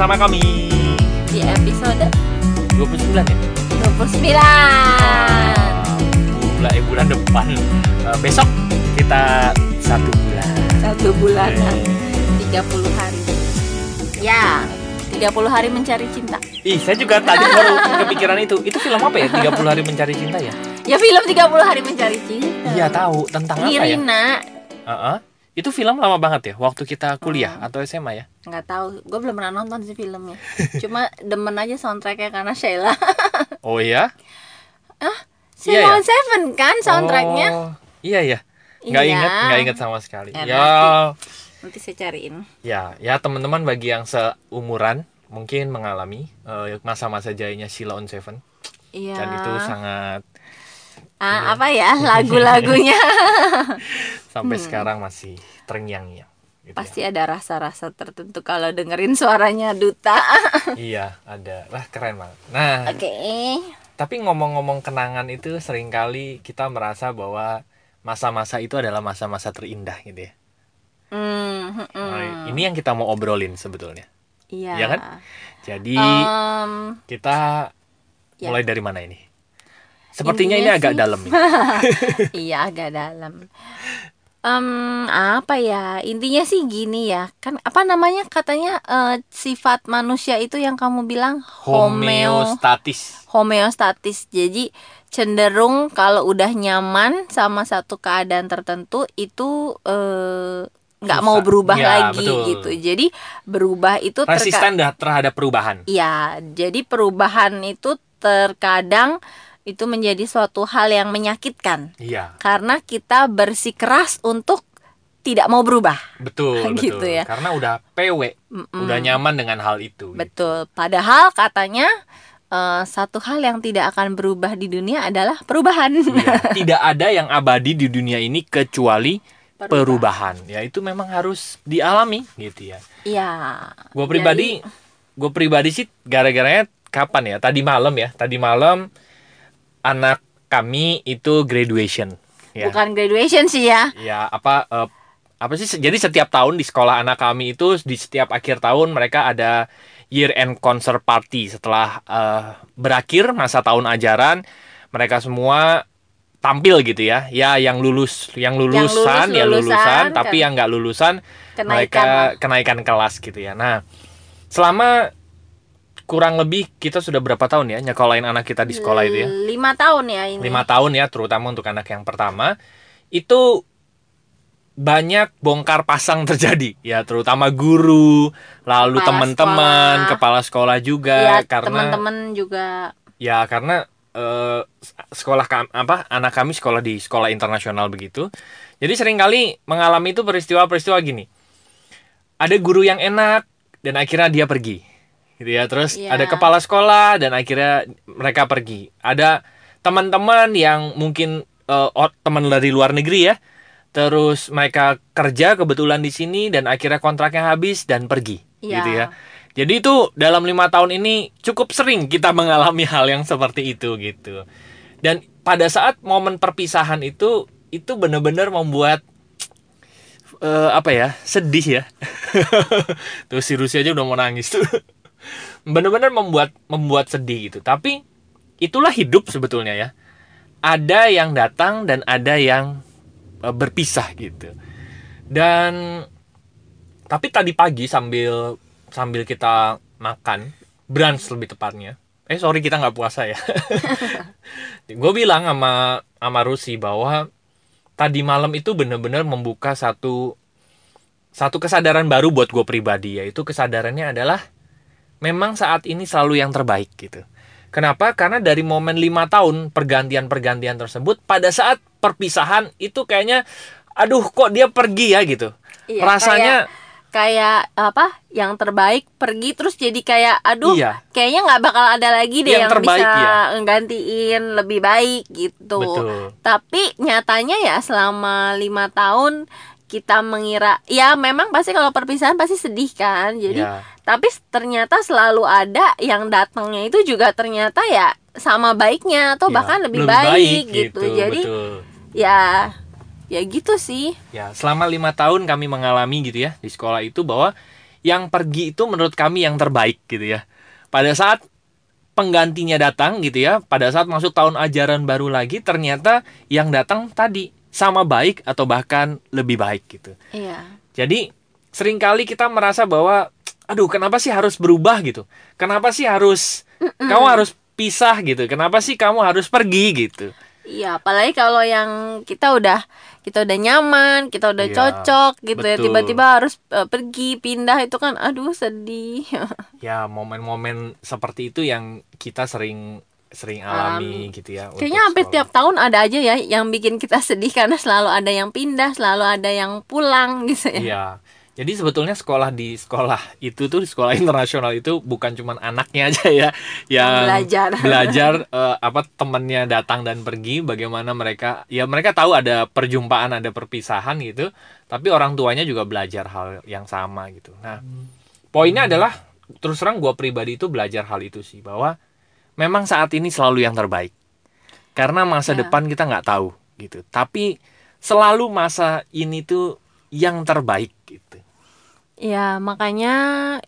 bersama kami. Di episode 29 ya? 29 Bulan, eh, bulan depan. Eh, Besok kita satu bulan. Satu bulanan Eh, 30 hari. Ya 30 hari mencari cinta. Ih, saya juga tadi baru kepikiran itu. Itu film apa ya? 30 hari mencari cinta ya? Ya film 30 hari mencari cinta. Iya tahu. Tentang apa ya? Nirina. Heeh. Itu film lama banget ya waktu kita kuliah Hmm. atau SMA ya? nggak tahu gue belum pernah nonton sih filmnya cuma demen aja soundtracknya karena Sheila Oh iya? Sheila Iya, on Seven kan soundtracknya Oh, iya ya. Nggak Iya. inget, nggak inget sama sekali. Ya, Ya, nanti saya cariin ya, ya teman-teman bagi yang seumuran mungkin mengalami eh, masa-masa jayanya Sheila on Seven iya dan itu sangat ah, apa ya lagu-lagunya sampai Hmm. sekarang masih terngiang-ngiang. gitu ya. pasti ada rasa-rasa tertentu kalau dengerin suaranya duta Iya, ada. Wah, keren banget. Nah, oke tapi ngomong-ngomong kenangan itu sering kali kita merasa bahwa masa-masa itu adalah masa-masa terindah gitu ya. Hmm, hmm, Nah, ini yang kita mau obrolin sebetulnya. iya iya kan? Jadi Em, kita ya. mulai dari mana ini? Sepertinya Intinya ini agak sih- dalam iya agak dalam Em, apa ya intinya sih gini ya kan apa namanya katanya eh, sifat manusia itu yang kamu bilang homeo Homeostatis. homeostatis jadi cenderung kalau udah nyaman sama satu keadaan tertentu itu eh, nggak mau berubah Ya, lagi betul. gitu jadi berubah itu Resisten terhadap perubahan. Iya, jadi perubahan itu terkadang itu menjadi suatu hal yang menyakitkan Iya, karena kita bersikeras untuk tidak mau berubah. betul, Gitu betul. ya. Karena udah PW, Mm-mm. udah nyaman dengan hal itu. gitu. Betul. Padahal katanya eh, satu hal yang tidak akan berubah di dunia adalah perubahan. Iya, Tidak ada yang abadi di dunia ini kecuali perubahan. Ya itu memang harus dialami gitu ya. Iya. Gue pribadi, gue pribadi sih gara-garanya kapan ya? Tadi malam ya. Tadi malam anak kami itu graduation. Ya. Bukan graduation sih ya. ya apa eh, apa sih jadi setiap tahun di sekolah anak kami itu di setiap akhir tahun mereka ada year end concert party setelah eh, berakhir masa tahun ajaran mereka semua tampil gitu ya ya yang lulus yang lulusan ya lulus, lulusan lulusan, tapi kan. yang nggak lulusan Kenaikan. mereka kenaikan kelas gitu ya nah selama kurang lebih kita sudah berapa tahun ya nyekolahin anak kita di sekolah itu ya? Lima tahun ya ini. lima tahun ya terutama untuk anak yang pertama. Itu banyak bongkar pasang terjadi ya terutama guru lalu teman-teman kepala sekolah juga Iya, karena teman-teman juga. Ya karena eh, sekolah apa anak kami sekolah di sekolah internasional begitu. Jadi sering kali mengalami itu peristiwa-peristiwa gini. Ada guru yang enak dan akhirnya dia pergi gitu ya terus Iya. ada kepala sekolah dan akhirnya mereka pergi ada teman-teman yang mungkin oh, teman dari luar negeri ya terus mereka kerja kebetulan di sini dan akhirnya kontraknya habis dan pergi Iya. gitu ya jadi itu dalam lima tahun ini cukup sering kita mengalami hal yang seperti itu gitu. Dan pada saat momen perpisahan itu itu benar-benar membuat eh, apa ya sedih ya. tuh si Rusia aja udah mau nangis tuh. benar-benar membuat membuat sedih gitu. Tapi itulah hidup sebetulnya ya. Ada yang datang dan ada yang eh, berpisah gitu. Dan tapi tadi pagi sambil sambil kita makan brunch lebih tepatnya eh sorry kita nggak puasa ya gue bilang sama sama Rusi bahwa tadi malam itu bener-bener membuka satu satu kesadaran baru buat gue pribadi yaitu kesadarannya adalah memang saat ini selalu yang terbaik gitu. Kenapa? Karena dari momen lima tahun pergantian-pergantian tersebut pada saat perpisahan itu kayaknya aduh kok dia pergi ya? gitu. Iya, rasanya kayak apa yang terbaik pergi terus jadi kayak aduh Iya. kayaknya nggak bakal ada lagi deh Yang yang, terbaik, bisa ya. nggantiin lebih baik gitu. Betul. Tapi nyatanya ya selama lima tahun kita mengira ya memang pasti kalau perpisahan pasti sedih kan jadi Ya. tapi ternyata selalu ada yang datangnya itu juga ternyata ya sama baiknya atau Ya, bahkan lebih, baik, gitu. jadi betul. ya ya gitu sih ya selama lima tahun kami mengalami gitu ya di sekolah itu bahwa yang pergi itu menurut kami yang terbaik gitu ya. Pada saat penggantinya datang gitu ya, pada saat masuk tahun ajaran baru lagi ternyata yang datang tadi sama baik atau bahkan lebih baik gitu. Iya. Jadi sering kali kita merasa bahwa aduh kenapa sih harus berubah gitu? Kenapa sih harus kamu harus pisah gitu? Kenapa sih kamu harus pergi gitu? Iya, apalagi kalau yang kita udah kita udah nyaman, kita udah Iya, cocok gitu ya, betul. tiba-tiba harus eh, pergi, pindah itu kan aduh sedih. Ya momen-momen seperti itu yang kita sering sering alami gitu ya. untuk Kayaknya hampir sekolah. tiap tahun ada aja ya yang bikin kita sedih karena selalu ada yang pindah, selalu ada yang pulang gitu ya. Iya. Jadi sebetulnya sekolah di sekolah itu tuh di sekolah internasional itu bukan cuman anaknya aja ya yang Belajar. belajar eh, apa temennya datang dan pergi bagaimana mereka ya mereka tahu ada perjumpaan ada perpisahan gitu tapi orang tuanya juga belajar hal yang sama gitu. Nah poinnya adalah terus terang gue pribadi itu belajar hal itu sih bahwa memang saat ini selalu yang terbaik. Karena masa Ya. depan kita nggak tahu gitu. Tapi selalu masa ini tuh yang terbaik gitu. Ya makanya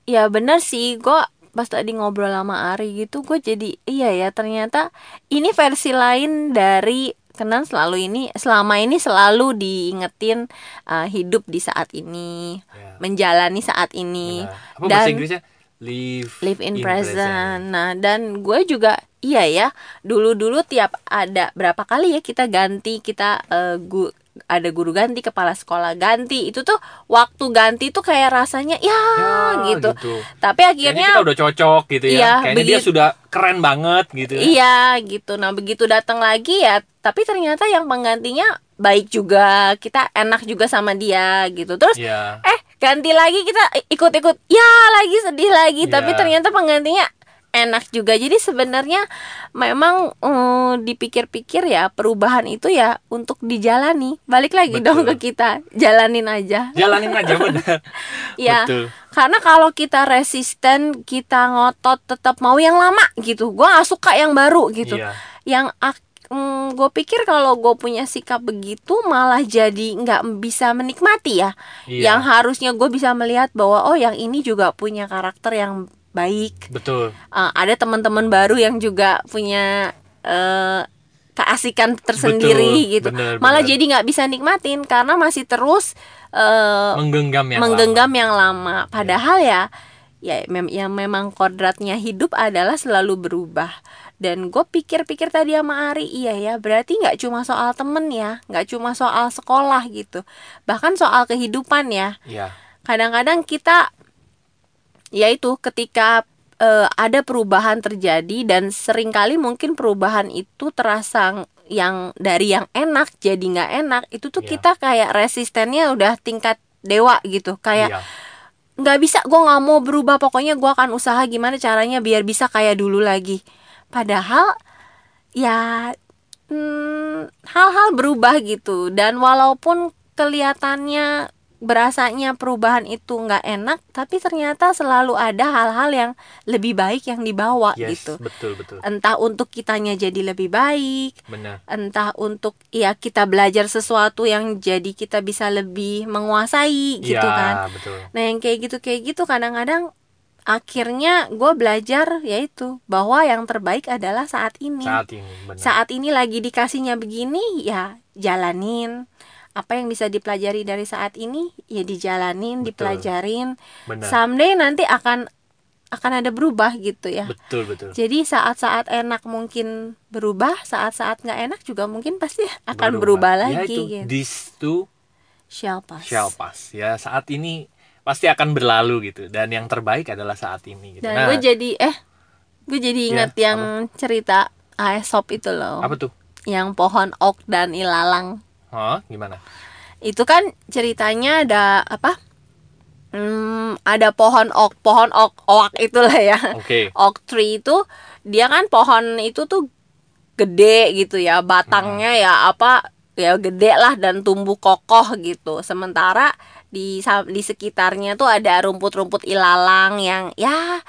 ya bener sih gue pas tadi ngobrol sama Ari gitu gue jadi iya ya ternyata ini versi lain dari Kenan selalu ini selama ini selalu diingetin uh, hidup di saat ini Ya, menjalani saat ini benar. apa bahasa dan- Inggrisnya live live in, present. Nah, dan gue juga iya ya. Dulu-dulu tiap ada berapa kali ya kita ganti kita eh, gu- ada guru ganti, kepala sekolah ganti. Itu tuh waktu ganti tuh kayak rasanya ya, Ya, gitu. gitu. Tapi Kayaknya akhirnya kita udah cocok gitu ya. Iya, Kayaknya dia begitu. sudah keren banget gitu. ya. Iya gitu. Nah begitu datang lagi ya, tapi ternyata yang penggantinya baik juga, kita enak juga sama dia gitu. Terus Iya. eh ganti lagi kita ikut-ikut, ya lagi sedih lagi. Iya. Tapi ternyata penggantinya enak juga. Jadi sebenarnya memang eh, dipikir-pikir ya perubahan itu ya untuk dijalani. Balik lagi Betul. dong ke kita, jalanin aja. Jalanin aja benar. Ya. Betul. Karena kalau kita resisten, kita ngotot tetap mau yang lama gitu. Gua gak suka yang baru gitu. Iya. Yang ak- mm, gue pikir kalau gue punya sikap begitu malah jadi nggak bisa menikmati ya. Iya. Yang harusnya gue bisa melihat bahwa oh yang ini juga punya karakter yang baik. Betul. Eh, ada teman-teman baru yang juga punya eh, keasikan tersendiri Betul, gitu. bener, Malah bener. jadi nggak bisa nikmatin karena masih terus eh, Menggenggam yang menggenggam lama. yang lama. Padahal ya ya mem yang memang kodratnya hidup adalah selalu berubah. Dan gue pikir-pikir tadi sama Ari, iya ya, berarti nggak cuma soal temen ya, nggak cuma soal sekolah gitu, bahkan soal kehidupan ya. Iya. Kadang-kadang kita, ya itu ketika eh, ada perubahan terjadi dan sering kali mungkin perubahan itu terasa yang dari yang enak jadi nggak enak, itu tuh Iya. kita kayak resistennya udah tingkat dewa gitu, kayak Iya. nggak bisa gue nggak mau berubah pokoknya gue akan usaha gimana caranya biar bisa kayak dulu lagi padahal ya hmm, hal-hal berubah gitu dan walaupun kelihatannya berasanya perubahan itu nggak enak tapi ternyata selalu ada hal-hal yang lebih baik yang dibawa Yes, gitu betul betul. entah untuk kitanya jadi lebih baik Benar. entah untuk ya kita belajar sesuatu yang jadi kita bisa lebih menguasai gitu Iya, kan betul. Nah yang kayak gitu kayak gitu kadang-kadang akhirnya gue belajar yaitu bahwa yang terbaik adalah saat ini. Saat ini benar. Saat ini lagi dikasihnya begini ya jalanin. Apa yang bisa dipelajari dari saat ini ya dijalanin, Betul. dipelajarin. benar. Someday nanti akan akan ada berubah gitu ya. Betul betul. Jadi saat-saat enak mungkin berubah, saat-saat nggak enak juga mungkin pasti akan berubah, Ya lagi itu, gitu. This too Shall pass. shall pass. Ya saat ini pasti akan berlalu gitu. Dan yang terbaik adalah saat ini. Gitu. Dan Nah, gue jadi eh gue jadi Ya, ingat yang cerita Aesop itu loh, apa tuh? yang pohon ok dan ilalang. Hah, gimana? Itu kan ceritanya ada apa? Hmm, ada pohon ok, pohon ok, oak itulah ya. Oke. Oak tree itu dia kan pohon itu tuh gede gitu ya, batangnya ya apa ya gede lah dan tumbuh kokoh gitu. Sementara di di sekitarnya tuh ada rumput-rumput ilalang yang ya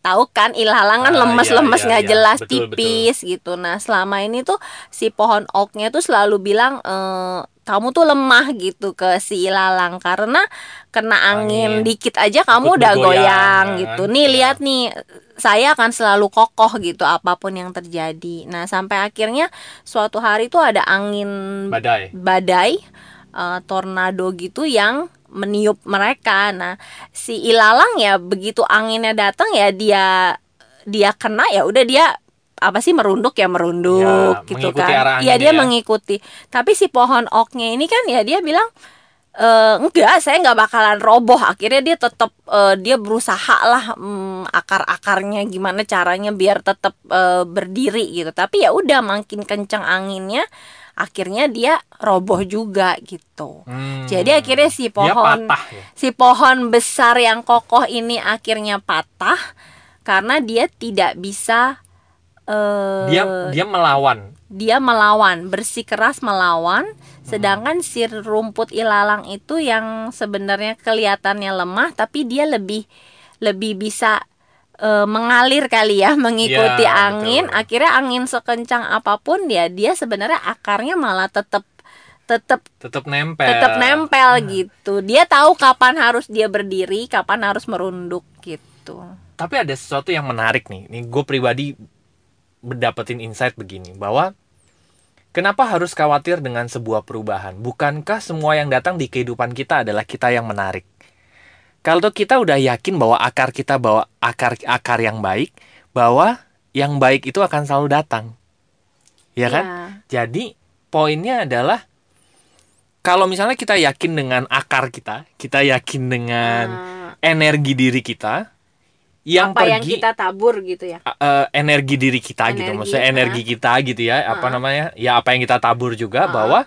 tahu kan ilalang kan Ah, lemes-lemes iya, nggak iya, jelas betul, tipis gitu. Nah selama ini tuh si pohon oknya tuh selalu bilang eh, kamu tuh lemah gitu ke si ilalang karena kena angin, Angin. dikit aja kamu Ikut udah goyang ya gitu. Nih Iya. lihat nih saya akan selalu kokoh gitu apa pun yang terjadi. Nah sampai akhirnya suatu hari tuh ada angin badai. badai eh, tornado gitu yang meniup mereka. Nah, si ilalang ya begitu anginnya datang ya dia dia kena ya udah dia apa sih merunduk ya merunduk Ya, gitu kan. Iya dia ya. mengikuti. Tapi si pohon oknya ini kan ya dia bilang "Eh, enggak saya nggak bakalan roboh akhirnya dia tetap eh, dia berusaha lah mm, akar-akarnya gimana caranya biar tetap eh, berdiri gitu tapi ya udah makin kencang anginnya akhirnya dia roboh juga gitu. Hmm. Jadi akhirnya si pohon patah ya? si pohon besar yang kokoh ini akhirnya patah karena dia tidak bisa eh, dia dia melawan. dia melawan bersikeras melawan. Sedangkan si rumput ilalang itu yang sebenarnya kelihatannya lemah tapi dia lebih lebih bisa eh, mengalir kali ya mengikuti Ya, angin. betul. akhirnya angin sekencang apa pun ya dia sebenarnya akarnya malah tetap tetap tetap nempel. tetap nempel gitu. Dia tahu kapan harus dia berdiri kapan harus merunduk gitu. Tapi ada sesuatu yang menarik nih. Nih gue pribadi mendapetin insight begini bahwa kenapa harus khawatir dengan sebuah perubahan? Bukankah semua yang datang di kehidupan kita adalah kita yang menarik kalau kita udah yakin bahwa akar kita bawa akar akar yang baik bahwa yang baik itu akan selalu datang ya kan Iya. jadi poinnya adalah kalau misalnya kita yakin dengan akar kita kita yakin dengan Eh, energi diri kita yang apa yang pergi kita tabur gitu ya uh, uh, energi diri kita gitu Energi, maksudnya ah. energi kita gitu ya apa Ah. namanya ya apa yang kita tabur juga Ah. bahwa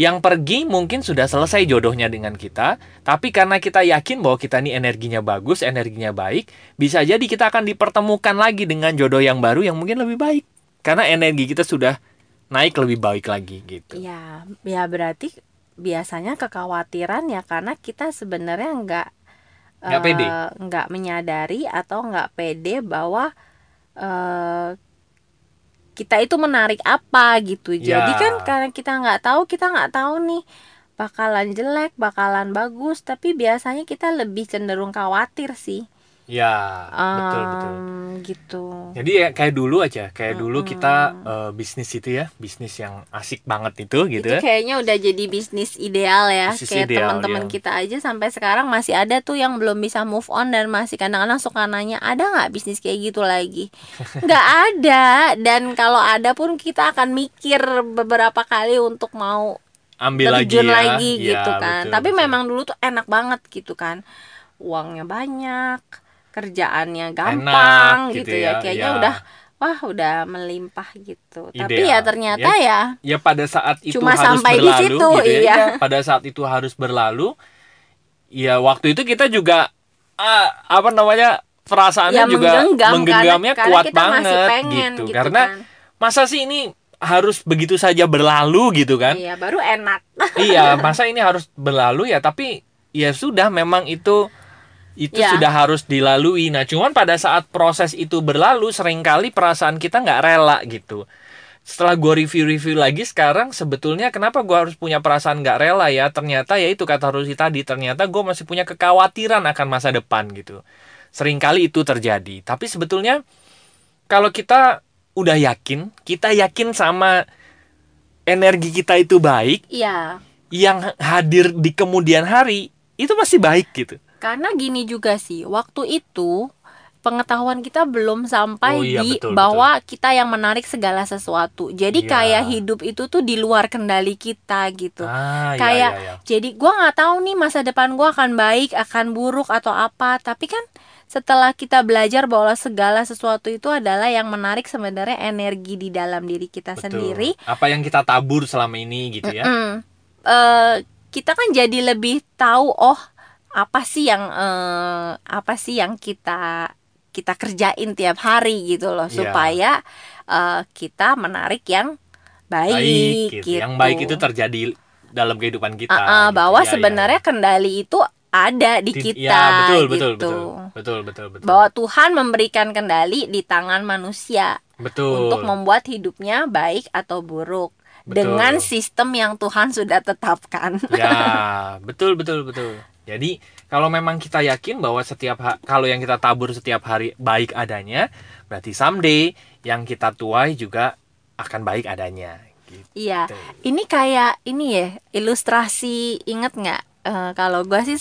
yang pergi mungkin sudah selesai jodohnya dengan kita tapi karena kita yakin bahwa kita ini energinya bagus energinya baik bisa jadi kita akan dipertemukan lagi dengan jodoh yang baru yang mungkin lebih baik karena energi kita sudah naik lebih baik lagi gitu ya ya berarti biasanya kekhawatiran ya karena kita sebenarnya nggak Nggak eh, pede. nggak menyadari atau nggak pede bahwa eh, kita itu menarik apa gitu. Ya. jadi kan karena kita nggak tahu kita nggak tahu nih bakalan jelek bakalan bagus. Tapi biasanya kita lebih cenderung khawatir sih ya betul betul Em, gitu Jadi ya kayak dulu aja, kayak dulu kita eh, bisnis itu ya, bisnis yang asik banget itu gitu itu ya. kayaknya udah jadi bisnis ideal ya Bisnis kayak teman-teman ya. kita aja sampai sekarang masih ada tuh yang belum bisa move on dan masih kadang-kadang suka nanya ada nggak bisnis kayak gitu lagi nggak ada dan kalau ada pun kita akan mikir beberapa kali untuk mau Ambil lagi terjun ya. lagi Ya, gitu kan betul, tapi betul. memang dulu tuh enak banget gitu kan uangnya banyak kerjaannya gampang gitu gitu, ya. ya, kayaknya ya. udah wah udah melimpah gitu tapi Ideal. ya ternyata ya, ya pada saat itu Cuma harus sampai di berlalu situ, gitu ya. iya. Ya, pada saat itu harus berlalu. Ya waktu itu kita juga ah, apa namanya perasaannya ya juga menggenggam menggenggamnya karena, kuat karena kita banget masih pengen gitu. gitu, Karena kan. masa sih ini harus begitu saja berlalu gitu kan? iya baru enak iya, masa ini harus berlalu ya tapi ya sudah memang itu itu Ya. sudah harus dilalui. Nah, cuman pada saat proses itu berlalu sering kali perasaan kita nggak rela gitu. Setelah gue review-review lagi sekarang sebetulnya kenapa gue harus punya perasaan nggak rela ya? Ternyata ya itu kata Rusi tadi, ternyata gue masih punya kekhawatiran akan masa depan gitu. Seringkali itu terjadi. Tapi sebetulnya kalau kita udah yakin, kita yakin sama energi kita itu baik, iya yang hadir di kemudian hari itu pasti baik gitu. Karena gini juga sih waktu itu pengetahuan kita belum sampai Oh iya, di betul, bahwa kita yang menarik segala sesuatu jadi Iya. kayak hidup itu tuh di luar kendali kita gitu Ah, iya, kayak iya, iya. jadi gua nggak tahu nih masa depan gua akan baik akan buruk atau apa tapi kan setelah kita belajar bahwa segala sesuatu itu adalah yang menarik sebenarnya energi di dalam diri kita Betul. sendiri Apa yang kita tabur selama ini gitu ya. Mm. Eh, kita kan jadi lebih tahu oh apa sih yang eh, apa sih yang kita kita kerjain tiap hari gitu loh Iya. supaya eh, kita menarik yang baik, Baik gitu. gitu. Yang baik itu terjadi dalam kehidupan kita. Ah, gitu. bahwa iya, sebenarnya kendali itu ada di Ti- kita ya, betul, gitu. betul, betul, betul, betul, betul, Bahwa Tuhan memberikan kendali di tangan manusia betul. untuk membuat hidupnya baik atau buruk Betul. dengan sistem yang Tuhan sudah tetapkan. Ya, betul betul betul. Jadi kalau memang kita yakin bahwa setiap ha- kalau yang kita tabur setiap hari baik adanya, berarti someday yang kita tuai juga akan baik adanya. Gitu. Iya, ini kayak ini ya ilustrasi inget nggak? Eh, kalau gua sih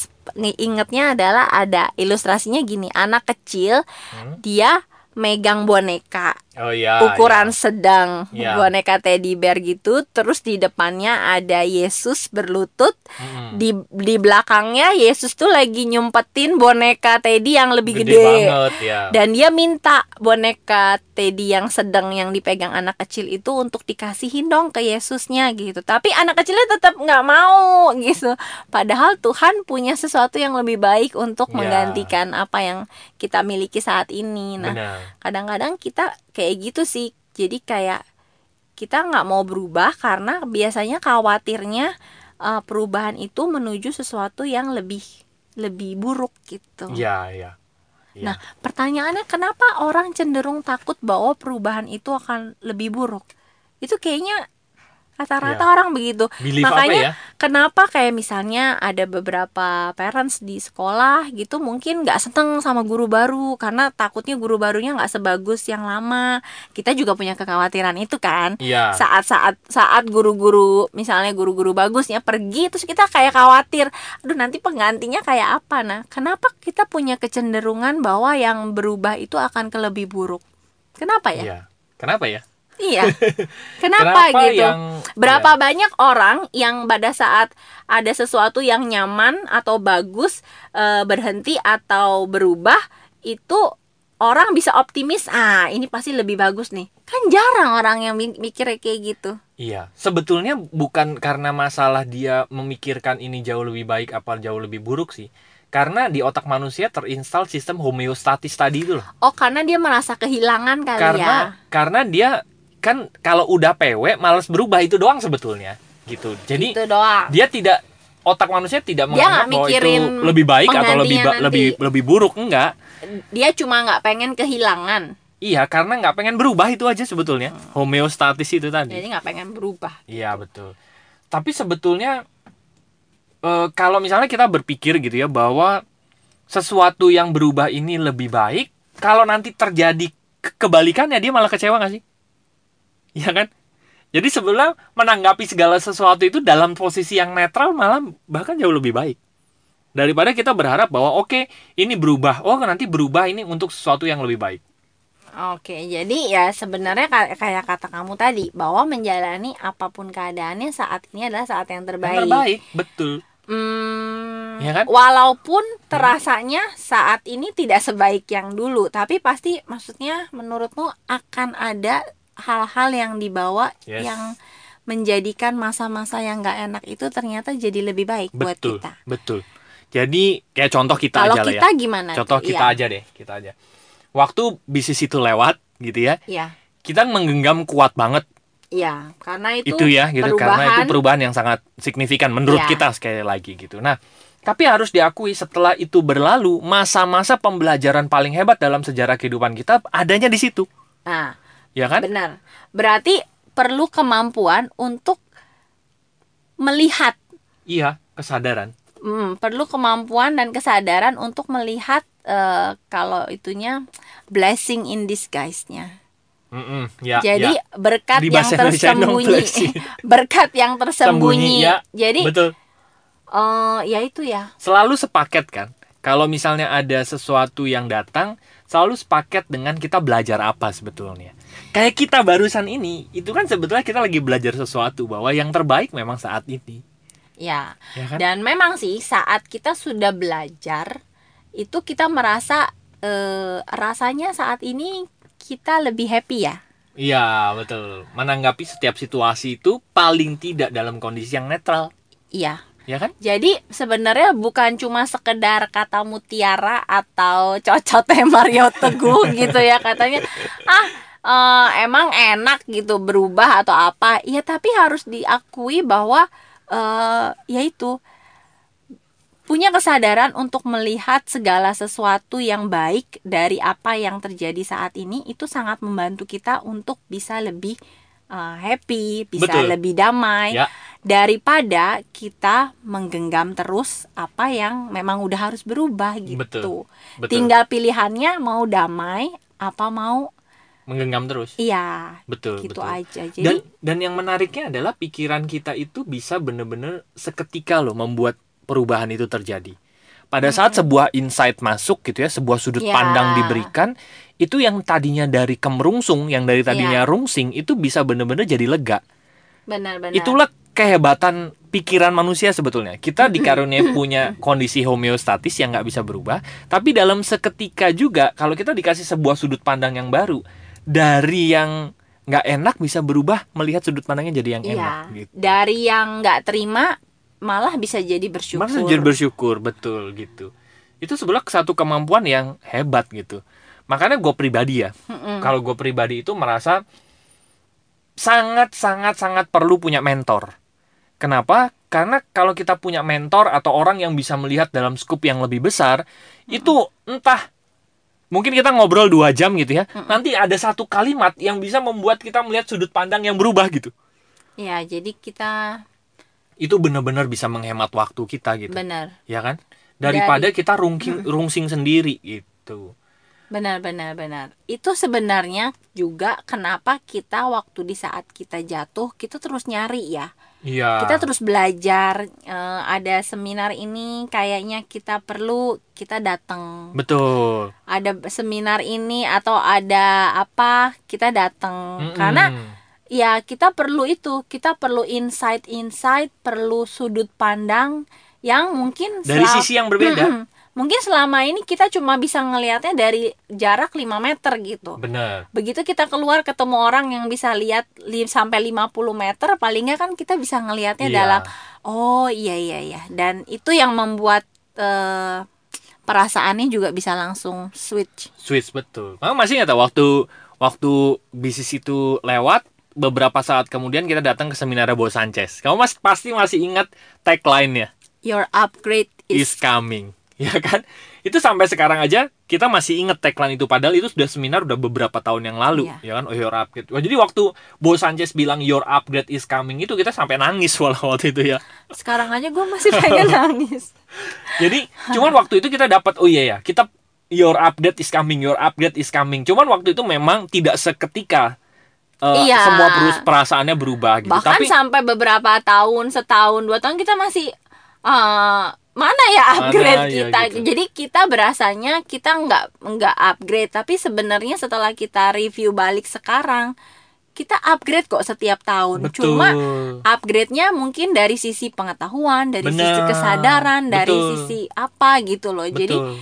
ingetnya adalah ada ilustrasinya gini, anak kecil Hmm? dia megang boneka Oh iya. ukuran iya. sedang Iya. boneka teddy bear gitu, terus di depannya ada Yesus berlutut, Mm-mm. di di belakangnya Yesus tuh lagi nyumpetin boneka teddy yang lebih Gede, gede. banget ya. Dan dia minta boneka Teddy yang sedang yang dipegang anak kecil itu untuk dikasihin dong ke Yesusnya gitu. Tapi anak kecilnya tetap nggak mau gitu. Padahal Tuhan punya sesuatu yang lebih baik untuk Ya. menggantikan apa yang kita miliki saat ini. Nah, kadang-kadang kita kayak gitu sih. Jadi kayak kita nggak mau berubah karena biasanya khawatirnya eh, perubahan itu menuju sesuatu yang lebih lebih buruk gitu. Iya, iya. Iya. Nah, pertanyaannya kenapa orang cenderung takut bahwa perubahan itu akan lebih buruk? Itu kayaknya rata-rata Ya. orang begitu. Belief Makanya apa ya? Kenapa kayak misalnya ada beberapa parents di sekolah gitu mungkin nggak seneng sama guru baru karena takutnya guru barunya nggak sebagus yang lama. Kita juga punya kekhawatiran itu kan Iya. saat-saat saat guru-guru misalnya guru-guru bagusnya pergi terus kita kayak khawatir aduh nanti penggantinya kayak apa nah kenapa kita punya kecenderungan bahwa yang berubah itu akan ke lebih buruk kenapa ya Iya. Kenapa ya? Iya kenapa, gitu yang berapa ya, banyak orang yang pada saat ada sesuatu yang nyaman atau bagus eh, berhenti atau berubah itu orang bisa optimis ah ini pasti lebih bagus nih kan jarang orang yang mi- mikir kayak gitu Iya, sebetulnya bukan karena masalah dia memikirkan ini jauh lebih baik apa jauh lebih buruk sih. Karena di otak manusia terinstal sistem homeostatis tadi itu loh. Oh karena dia merasa kehilangan kali karena ya. karena dia kan kalau udah PW males berubah itu doang sebetulnya gitu. Jadi Itu doang. dia tidak otak manusia tidak menganggap bahwa itu lebih baik atau lebih ba- nanti. lebih lebih buruk enggak. Dia cuma nggak pengen kehilangan. Iya, karena nggak pengen berubah itu aja sebetulnya. Homeostatis itu tadi. Jadi nggak pengen berubah. Iya betul. Tapi sebetulnya eh, kalau misalnya kita berpikir gitu ya bahwa sesuatu yang berubah ini lebih baik, kalau nanti terjadi ke- kebalikannya dia malah kecewa nggak sih? Iya kan? Jadi sebetulnya menanggapi segala sesuatu itu dalam posisi yang netral malah bahkan jauh lebih baik daripada kita berharap bahwa oke ini berubah, oh nanti berubah ini untuk sesuatu yang lebih baik. Oke, jadi ya sebenarnya ka- kayak kata kamu tadi bahwa menjalani apa pun keadaannya saat ini adalah saat yang Yang terbaik. terbaik, betul. Hmm, Ya kan? Walaupun terasanya saat ini tidak sebaik yang dulu, tapi pasti maksudnya menurutmu akan ada hal-hal yang dibawa Yes. yang menjadikan masa-masa yang nggak enak itu ternyata jadi lebih baik buat Betul, kita. betul. Jadi kayak contoh kita Kalau aja lah ya. kita gimana? Contoh tuh? kita Iya. aja deh, kita aja. Waktu bisnis itu lewat gitu ya, Iya, kita menggenggam kuat banget iya, karena itu, itu, ya gitu karena itu perubahan. perubahan yang sangat signifikan menurut Iya. kita sekali lagi gitu. Nah, tapi harus diakui setelah itu berlalu, masa-masa pembelajaran paling hebat dalam sejarah kehidupan kita adanya di situ, Nah, ya kan? benar. Berarti perlu kemampuan untuk melihat Iya, kesadaran. Hmm, perlu kemampuan dan kesadaran untuk melihat eh, kalau itunya blessing in disguise-nya. Mm-mm, ya, Jadi ya. berkat Di yang tersembunyi, berkat yang tersembunyi. Sembunyi, ya. Jadi betul. eh, ya itu ya. selalu sepaket kan kalau misalnya ada sesuatu yang datang selalu sepaket dengan kita belajar apa sebetulnya kayak kita barusan ini itu kan sebetulnya kita lagi belajar sesuatu bahwa yang terbaik memang saat ini Ya. ya kan Dan memang sih saat kita sudah belajar itu kita merasa eh, rasanya saat ini kita lebih happy ya. iya betul menanggapi setiap situasi itu paling tidak dalam kondisi yang netral Iya. ya kan Jadi sebenarnya bukan cuma sekedar kata mutiara atau cocotnya Mario Teguh gitu ya katanya ah eh, emang enak gitu berubah atau apa ya tapi harus diakui bahwa eh ya itu punya kesadaran untuk melihat segala sesuatu yang baik dari apa yang terjadi saat ini itu sangat membantu kita untuk bisa lebih uh, happy, bisa Betul. lebih damai Ya. daripada kita menggenggam terus apa yang memang udah harus berubah gitu. Betul. Betul. Tinggal pilihannya mau damai apa mau Menggenggam terus. iya Betul, gitu betul. aja. Jadi Dan dan yang menariknya adalah pikiran kita itu bisa bener-bener seketika loh membuat perubahan itu terjadi. Pada saat sebuah insight masuk gitu ya, sebuah sudut Ya. pandang diberikan, itu yang tadinya dari kemerungsung, yang dari tadinya Ya. rungsing itu bisa bener-bener jadi lega. benar-benar. Itulah kehebatan pikiran manusia sebetulnya. Kita dikaruniai punya kondisi homeostatis yang nggak bisa berubah, tapi dalam seketika juga kalau kita dikasih sebuah sudut pandang yang baru dari yang nggak enak bisa berubah melihat sudut pandangnya jadi yang Iya. enak gitu. Dari yang nggak terima malah bisa jadi bersyukur. Maksudnya jadi bersyukur betul gitu. Itu sebelah satu kemampuan yang hebat gitu. Makanya gue pribadi ya, Mm-mm. kalau gue pribadi itu merasa sangat sangat sangat perlu punya mentor. Kenapa? Karena kalau kita punya mentor atau orang yang bisa melihat dalam skup yang lebih besar, itu entah mungkin kita ngobrol dua jam gitu ya, nanti ada satu kalimat yang bisa membuat kita melihat sudut pandang yang berubah gitu. Ya, jadi kita Itu benar-benar bisa menghemat waktu kita gitu, benar, ya kan? Daripada kita rungking, rungsing sendiri gitu. benar, benar, benar. Itu sebenarnya juga kenapa kita waktu di saat kita jatuh kita terus nyari ya. Iya. Kita terus belajar. eh, ada seminar ini kayaknya kita perlu kita datang. betul. Ada seminar ini atau ada apa kita datang. Mm-mm. Karena ya kita perlu itu kita perlu insight-insight perlu sudut pandang yang mungkin dari sisi yang berbeda. Mm-mm. Mungkin selama ini kita cuma bisa ngelihatnya dari jarak 5 meter gitu Benar. begitu kita keluar ketemu orang yang bisa lihat li- sampai 50 meter paling nggak kan kita bisa ngelihatnya Iya. dalam oh iya iya iya dan itu yang membuat eh, perasaannya juga bisa langsung switch Switch betul. Kamu masih nggak tahu waktu waktu bisnis itu lewat beberapa saat kemudian kita datang ke seminar Bo Sanchez. Kamu mas pasti masih ingat tagline-nya your upgrade is is coming, ya kan? Itu sampai sekarang aja kita masih ingat tagline itu padahal itu sudah seminar udah beberapa tahun yang lalu, Iya. ya kan? Oh your upgrade. Wah, jadi waktu Bo Sanchez bilang your upgrade is coming itu kita sampai nangis walau waktu itu ya. sekarang aja gue masih pengen nangis Jadi cuman waktu itu kita dapat oh iya ya, kita your update is coming, your update is coming. Cuman waktu itu memang tidak seketika eh, Iya. semua perus perasaannya berubah gitu. bahkan Tapi sampai beberapa tahun setahun dua tahun kita masih eh, mana ya upgrade Mana ya kita gitu. jadi kita berasanya kita nggak nggak upgrade tapi sebenarnya setelah kita review balik sekarang kita upgrade kok setiap tahun betul. cuma upgrade-nya mungkin dari sisi pengetahuan dari sisi Benar. kesadaran dari Betul. sisi apa gitu loh jadi betul.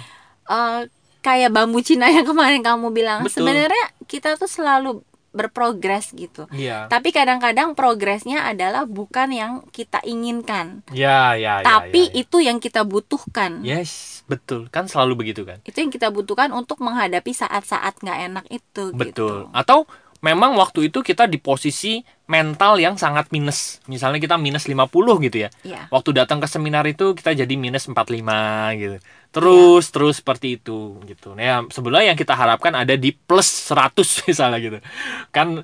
eh, kayak bambu Cina yang kemarin kamu bilang Betul. sebenarnya kita tuh selalu berprogres gitu Iya. tapi kadang-kadang progresnya adalah bukan yang kita inginkan, Ya, ya, ya. tapi ya, ya. itu yang kita butuhkan. Yes, betul. Kan selalu begitu kan? Itu yang kita butuhkan untuk menghadapi saat-saat nggak enak itu. Betul. Gitu. Atau memang waktu itu kita di posisi mental yang sangat minus. Misalnya kita minus 50 gitu ya. Iya. Waktu datang ke seminar itu kita jadi minus 45 gitu. Terus Iya. terus seperti itu gitu. Nah, ya, sebenarnya yang kita harapkan ada di plus 100 misalnya gitu. Kan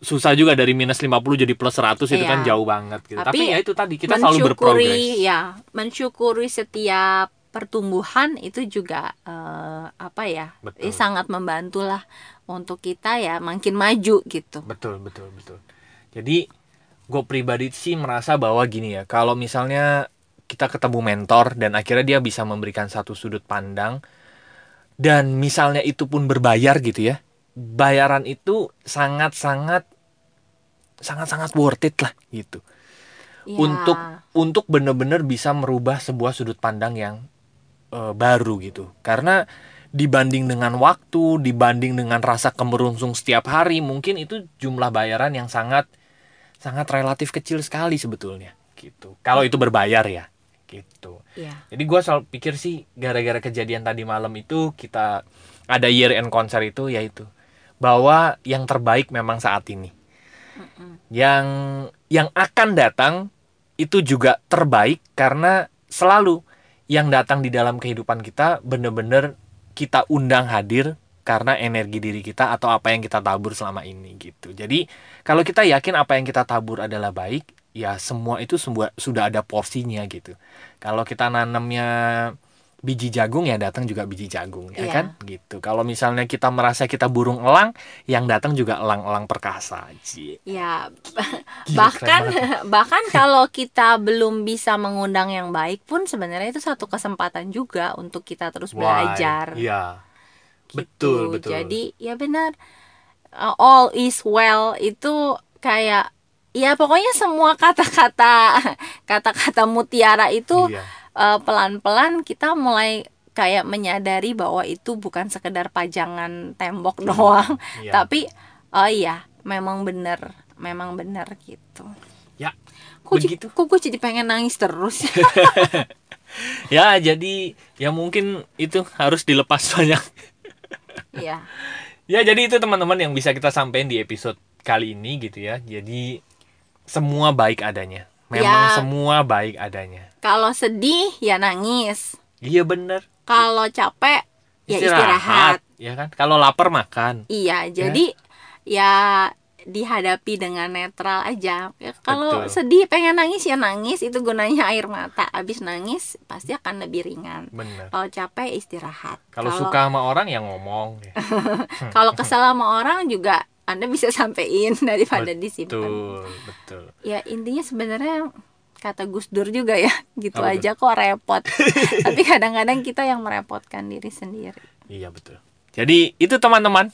susah juga dari minus 50 jadi plus 100 itu Iya. kan jauh banget gitu. Tapi, Tapi ya itu tadi kita selalu berprogres. ya, mensyukuri setiap pertumbuhan itu juga eh, apa ya, Betul. eh, sangat membantu lah untuk kita ya makin maju gitu. Betul, betul, betul. Jadi gue pribadi sih merasa bahwa gini ya, kalau misalnya kita ketemu mentor dan akhirnya dia bisa memberikan satu sudut pandang dan misalnya itu pun berbayar gitu ya, bayaran itu sangat-sangat sangat-sangat worth it lah gitu. Ya, Untuk untuk benar-benar bisa merubah sebuah sudut pandang yang eh, baru gitu. Karena dibanding dengan waktu, dibanding dengan rasa kemerungsung setiap hari, mungkin itu jumlah bayaran yang sangat sangat relatif kecil sekali sebetulnya gitu. Kalau itu berbayar ya, gitu. ya, Jadi gue selalu pikir sih gara-gara kejadian tadi malam itu kita ada year end konser itu yaitu bahwa yang terbaik memang saat ini. Yang yang akan datang itu juga terbaik karena selalu yang datang di dalam kehidupan kita bener-bener kita undang hadir karena energi diri kita atau apa yang kita tabur selama ini gitu. Jadi kalau kita yakin apa yang kita tabur adalah baik, ya semua itu semua sudah ada porsinya gitu. Kalau kita nanamnya biji jagung ya datang juga biji jagung ya Iya. kan gitu. Kalau misalnya kita merasa kita burung elang, yang datang juga elang-elang perkasa. Cie. Ya, Gila, bahkan bahkan kalau kita belum bisa mengundang yang baik pun sebenarnya itu satu kesempatan juga untuk kita terus Why? belajar. Iya. gitu. Betul, betul. Jadi ya benar uh, all is well itu kayak ya pokoknya semua kata-kata kata-kata mutiara itu Iya. Uh, pelan-pelan kita mulai kayak menyadari bahwa itu bukan sekedar pajangan tembok doang, Iya. tapi oh iya memang benar, memang benar gitu. Ya, Kok, begitu. kok gue jadi pengen nangis terus ya? Ya, jadi ya mungkin itu harus dilepas banyak. Iya. Ya, jadi itu teman-teman yang bisa kita sampaikan di episode kali ini gitu ya. Jadi semua baik adanya. Memang Ya. semua baik adanya. Kalau sedih ya nangis, Iya bener kalau capek ya istirahat. Ya kan? Kalau lapar makan. Iya, jadi ya dihadapi dengan netral aja. Ya, kalau Betul. sedih pengen nangis ya nangis, itu gunanya air mata. Abis nangis pasti akan lebih ringan. Kalau capek istirahat. Kalau suka sama orang yang ngomong. Ya. kalau kesel sama orang juga Anda bisa sampein daripada disimpan. Betul, betul. Ya intinya sebenarnya kata Gus Dur juga ya, gitu Apa aja kok repot. Tapi kadang-kadang kita yang merepotkan diri sendiri. Iya betul. Jadi itu teman-teman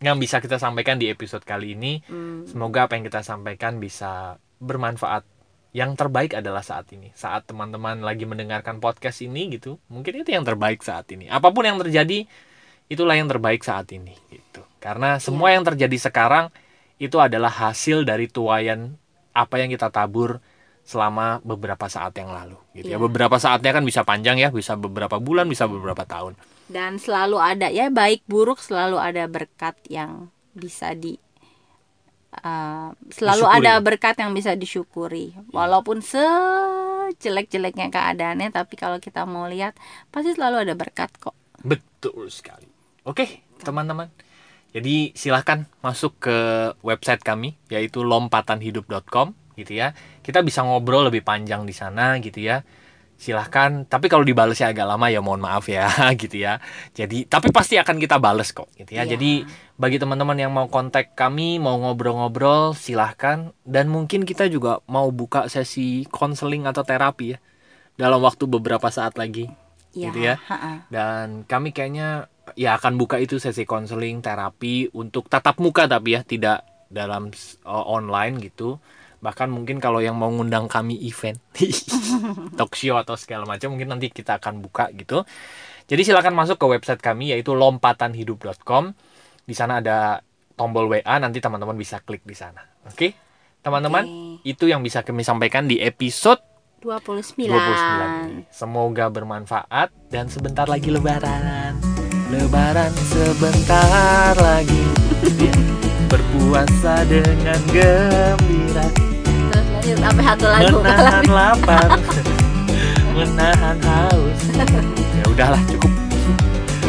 yang bisa kita sampaikan di episode kali ini. Hmm. Semoga apa yang kita sampaikan bisa bermanfaat. Yang terbaik adalah saat ini. Saat teman-teman lagi mendengarkan podcast ini gitu, mungkin itu yang terbaik saat ini. Apa pun yang terjadi, itulah yang terbaik saat ini gitu. Karena semua yang terjadi sekarang itu adalah hasil dari tuayan apa yang kita tabur selama beberapa saat yang lalu gitu ya. Iya. Beberapa saatnya kan bisa panjang ya, bisa beberapa bulan, bisa beberapa tahun. dan selalu ada ya baik buruk selalu ada berkat yang bisa di uh, selalu Disyukuri. ada berkat yang bisa disyukuri walaupun sejelek-jeleknya keadaannya tapi kalau kita mau lihat pasti selalu ada berkat kok Betul sekali. Oke, teman-teman. Jadi silahkan masuk ke website kami yaitu lompatanhidup.com gitu ya. Kita bisa ngobrol lebih panjang di sana gitu ya. Silahkan, tapi kalau dibalesnya agak lama ya mohon maaf ya gitu ya. Jadi tapi pasti akan kita bales kok gitu ya. Iya. Jadi bagi teman-teman yang mau kontak kami, mau ngobrol-ngobrol, silahkan. Dan mungkin kita juga mau buka sesi konseling atau terapi ya dalam waktu beberapa saat lagi ya gitu ya. Dan kami kayaknya ya akan buka itu sesi konseling terapi untuk tatap muka tapi ya tidak dalam online gitu. Bahkan mungkin kalau yang mau ngundang kami event talk show atau segala macam mungkin nanti kita akan buka gitu. Jadi silakan masuk ke website kami yaitu lompatanhidup.com. Di sana ada tombol WA nanti teman-teman bisa klik di sana. Oke? Teman-teman, Oke. itu yang bisa kami sampaikan di episode 29 29 Semoga bermanfaat dan sebentar lagi lebaran. Lebaran sebentar lagi. Ya, Berpuasa dengan gembira, terus lanjut sampai satu lagu menahan lapar, menahan haus. Ya udahlah, cukup.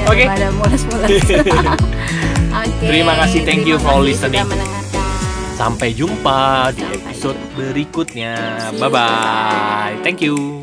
Jangan Oke. mules-mules Oke, Terima kasih, thank you for listening. Sampai jumpa di Sampai episode berikutnya. See you, Bye bye. Thank you.